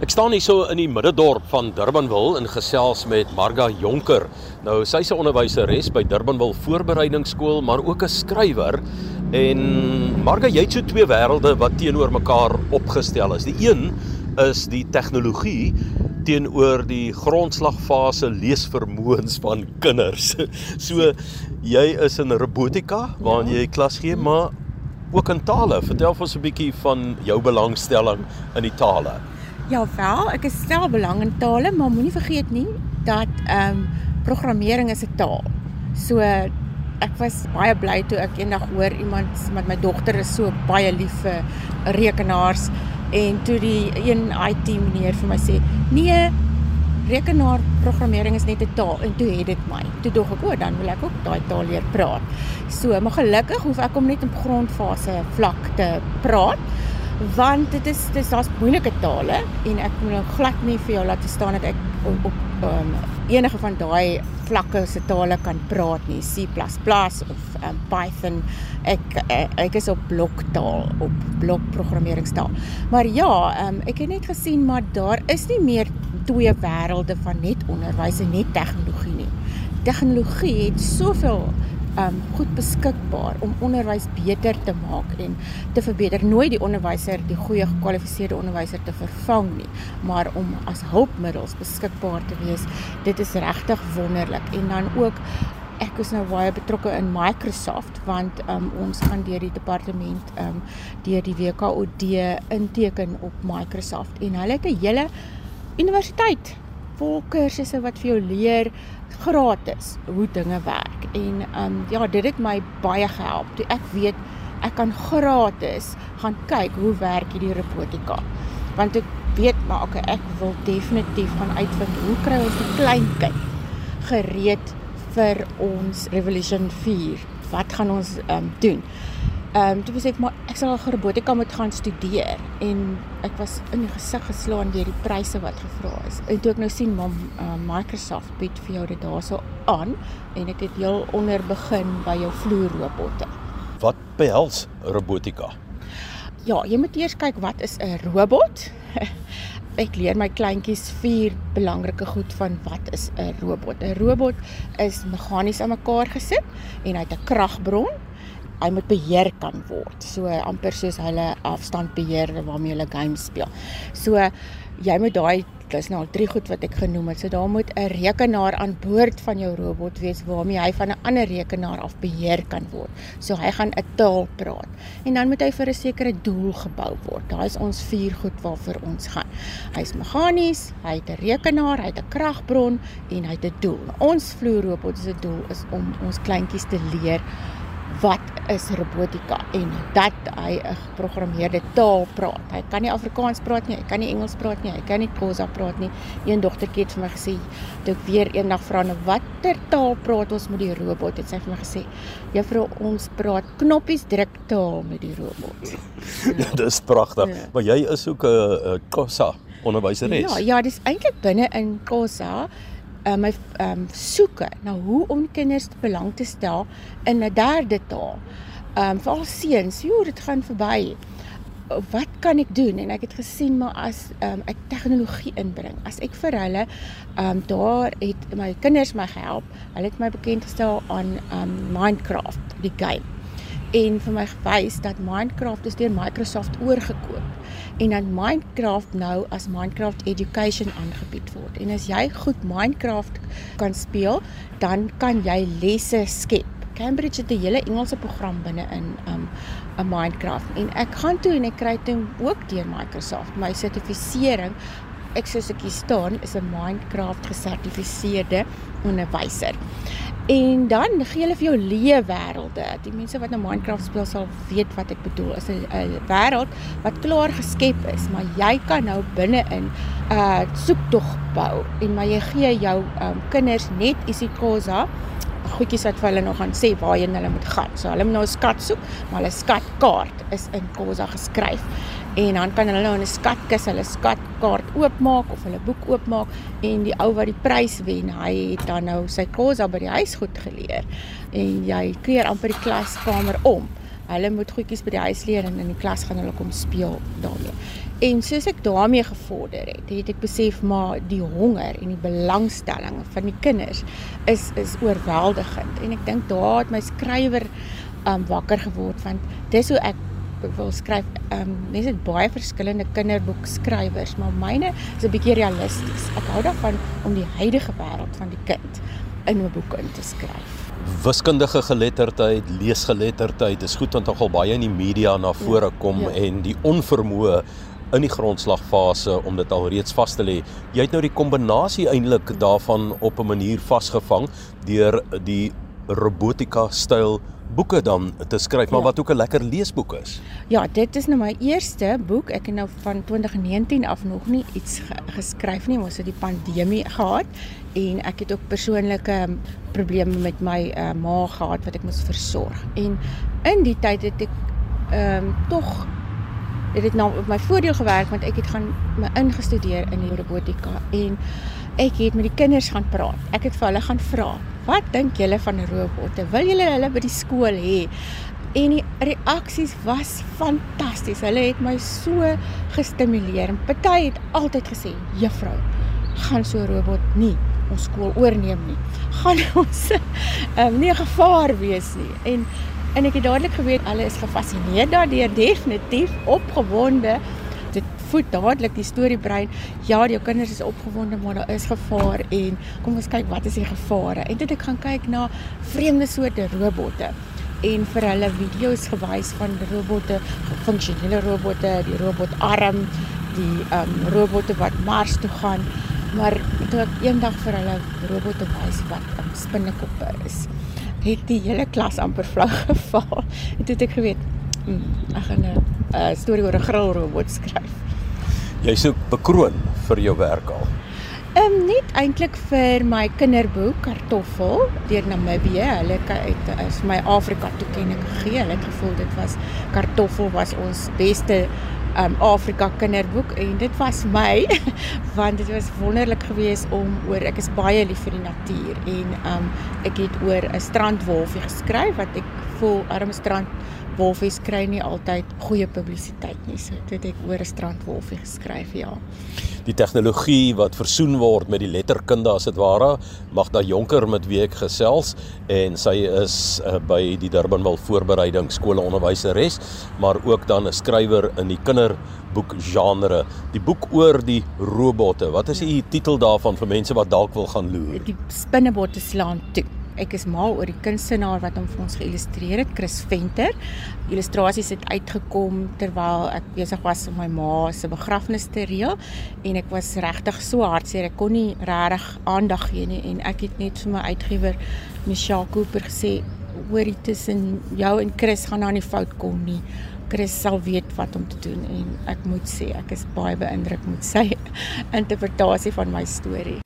Ek staan hier so in die middedorp van Durbanville in gesels met Marga Jonker. Nou sy's 'n onderwyseres by Durbanville Voorbereidingsskool, maar ook 'n skrywer. En Marga, jy het so twee wêrelde wat teenoor mekaar opgestel is. Die een is die tegnologie teenoor die grondslagfase leesvermoëns van kinders. So jy is in robotika waarin jy klas gee, maar ook in tale. Vertel vir ons 'n bietjie van jou belangstelling in die tale. Ja wel, ek is stel belang in tale, maar moenie vergeet nie dat ehm um, programmering is 'n taal. So ek was baie bly toe ek eendag hoor iemand met my dogter is so baie lief vir rekenaars en toe die een IT meneer vir my sê, "Nee, rekenaarprogrammering is net 'n taal." En toe het dit my. Toe dog ek, "O, dan wil ek ook daai taal leer praat." So, maar gelukkig hoef ek om net op grondfase vlak te praat want dit is dis daar's moeilike tale en ek wil nou glad nie vir jou laat staan dat ek op, op um, enige van daai vlakke se tale kan praat nie. C++ of um, Python. Ek ek is op bloktaal op blokprogrammeringstaal. Maar ja um, ek het net gesien maar daar is nie meer twee wêrelde van net onderwys en net tegnologie nie. Tegnologie het soveel um goed beskikbaar om onderwys beter te maak en te verbeter. Nooit die onderwyser, die goeie gekwalifiseerde onderwyser te vervang nie, maar om as hulpmiddels beskikbaar te wees. Dit is regtig wonderlik. En dan ook ek is nou baie betrokke in Microsoft want um ons gaan deur die departement um deur die WKOD inteken op Microsoft en hulle het 'n hele universiteit vol kursusse wat vir jou leer gratis hoe dinge werk. En ehm um, ja, dit het my baie gehelp. Toe ek weet ek kan gratis gaan kyk hoe werk hierdie robotika. Want ek weet maar okay, ek wil definitief gaan uitvind hoe kry ons die klein kind gereed vir ons Revolution 4. Wat gaan ons ehm um, doen? Ehm um, toe besef ek maar ek sal robotika moet gaan studeer en ek was in die gesig geslaan deur die pryse wat gevra is. En toe ek nou sien maar uh, Microsoft bied vir jou dit daarso aan en ek het heel onder begin by jou vloerrobotte. Wat behels robotika? Ja, jy moet eers kyk wat is 'n robot? ek leer my kleintjies vier belangrike goed van wat is 'n robot. 'n Robot is meganies aan mekaar gesit en hy het 'n kragbron hy moet beheer kan word. So amper soos hulle afstandbeheer waarmee hulle games speel. So jy moet daai dis nou al drie goed wat ek genoem het. So daar moet 'n rekenaar aan boord van jou robot wees waarmee hy van 'n ander rekenaar af beheer kan word. So hy gaan 'n taal praat. En dan moet hy vir 'n sekere doel gebou word. Daai is ons vier goed waarvoor ons gaan. Hy's meganies, hy het 'n rekenaar, hy het 'n kragbron en hy het 'n doel. Ons vloerrobot se doel is om ons kleintjies te leer wat is robotika en dat hy 'n geprogrammeerde taal praat. Hy kan nie Afrikaans praat nie, hy kan nie Engels praat nie, hy kan nie Xhosa praat nie. Een dogtertjie het vir my gesê, toe ek weer eendag vra nou watter taal praat ons met die robot? Het sy vir my gesê, "Juffrou, ons praat knoppies druk taal met die robot." Ja, dis pragtig. Ja. Maar jy is ook 'n Xhosa onderwyseres. Ja, ja, dis eintlik binne in Xhosa uh, my um soeke na hoe om kinders te belang te stel in 'n derde taal. Um veral seuns, joh, dit gaan verby. Wat kan ek doen? En ek het gesien maar as um ek tegnologie inbring, as ek vir hulle um daar het my kinders my gehelp. Hulle het my bekend gestel aan um Minecraft, die game en vir my gewys dat Minecraft is deur Microsoft oorgekoop en dat Minecraft nou as Minecraft Education aangebied word. En as jy goed Minecraft kan speel, dan kan jy lesse skep. Cambridge het 'n hele Engelse program binne in um 'n Minecraft en ek gaan toe en ek kry toe ook deur Microsoft my sertifisering ek soos ek hier staan is 'n Minecraft gesertifiseerde onderwyser. En dan gee hulle vir jou leë wêrelde. Die mense wat nou Minecraft speel sal weet wat ek bedoel. Is 'n wêreld wat klaar geskep is, maar jy kan nou binne-in 'n uh, soektog bou en maar jy gee jou um, kinders net isiXhosa goedjies wat vir hulle nog gaan sê waarheen hulle moet gaan. So hulle moet nou 'n skat soek, maar hulle skatkaart is in Xhosa geskryf. En dan kan hulle nou in 'n skatkis hulle skatkaart oopmaak of hulle boek oopmaak en die ou wat die prys wen, hy het dan nou sy Xhosa by die huis goed geleer. En jy keer amper die klaskamer om. Hulle moet goedjies by die huis leer en in die klas gaan hulle kom speel daarmee. En soos ek daarmee gevorder het, het ek besef maar die honger en die belangstelling van die kinders is is oorweldigend en ek dink daar het my skrywer um wakker geword want dis hoe ek wil skryf. Um mense het baie verskillende kinderboekskrywers, maar myne is 'n bietjie realisties. Ek hou daarvan om die huidige wêreld van die kind in 'n boek in te skryf wiskundige geletterdheid, leesgeletterdheid, dis goed want nogal baie in die media na vore ja, kom ja, ja. en die onvermoë in die grondslagfase om dit alreeds vas te lê. Jy het nou die kombinasie eintlik daarvan op 'n manier vasgevang deur die robotika styl boeke dan te skryf, maar ja. wat ook 'n lekker leesboek is. Ja, dit is nou my eerste boek. Ek het nou van 2019 af nog nie iets geskryf nie, ons het die pandemie gehad en ek het ook persoonlike um, probleme met my uh, ma gehad wat ek moes versorg. En in die tyd het ek ehm um, tog dit het nou op my voordeel gewerk want ek het gaan my ingestudeer in die robotika en ek het met die kinders gaan praat. Ek het vir hulle gaan vra, "Wat dink julle van robotte? Wil julle hulle by die skool hê?" En die reaksies was fantasties. Hulle het my so gestimuleer. Party het altyd gesê, "Juffrou, gaan so 'n robot nie ons skool oorneem nie. Gaan ons um, nie 'n gevaar wees nie." En En ek het dadelik geweet hulle is gefassineer daardeur, definitief opgewonde. Dit voed dadelik die storiebrein. Ja, jou kinders is opgewonde, maar daar is gevaar en kom ons kyk wat is die gevare. En dit ek gaan kyk na vreemde soorte robotte en vir hulle video's gewys van robotte, funksionele robotte, die robotarm, die um robotte wat Mars toe gaan. Maar toe ek eendag vir hulle robotte wys wat um, spinnekoppe is het die hele klas amper flou geval. En toe het ek geweet, mm, ek gaan 'n uh, storie oor 'n grillrobot skryf. Jy soek bekroon vir jou werk al. Ehm um, net eintlik vir my kinderboek Kartoffel deur Namibië. Hulle het is my Afrika toekenning gegee. Hulle het gevoel dit was Kartoffel was ons beste um Afrika kinderboek en dit was my want dit was wonderlik geweest om oor ek is baie lief vir die natuur en um ek het oor 'n strandwolfie geskryf wat ek voel arme strandwolfies kry nie altyd goeie publisiteit nie. So dit het ek oor 'n strandwolfie geskryf ja. Die tegnologie wat versoen word met die letterkunde as dit ware Magda Jonker met wie ek gesels en sy is uh, by die Durbanville voorbereiding skole onderwyseres maar ook dan 'n skrywer in die kinderboek genre die boek oor die robotte wat is die titel daarvan vir mense wat dalk wil gaan loer? Die spinnebotte slaan toe Ek is mal oor die kunstenaar wat hom vir ons geïllustreer het, Chris Venter. Illustrasies het uitgekom terwyl ek besig was om my ma se begrafnis te reël en ek was regtig so hartseer. Ek kon nie regtig aandag gee nie en ek het net vir my uitgewer Michelle Cooper gesê hoorie tussen jou en Chris gaan daar nie fout kom nie. Chris sal weet wat om te doen en ek moet sê ek is baie beïndruk met sy interpretasie van my storie.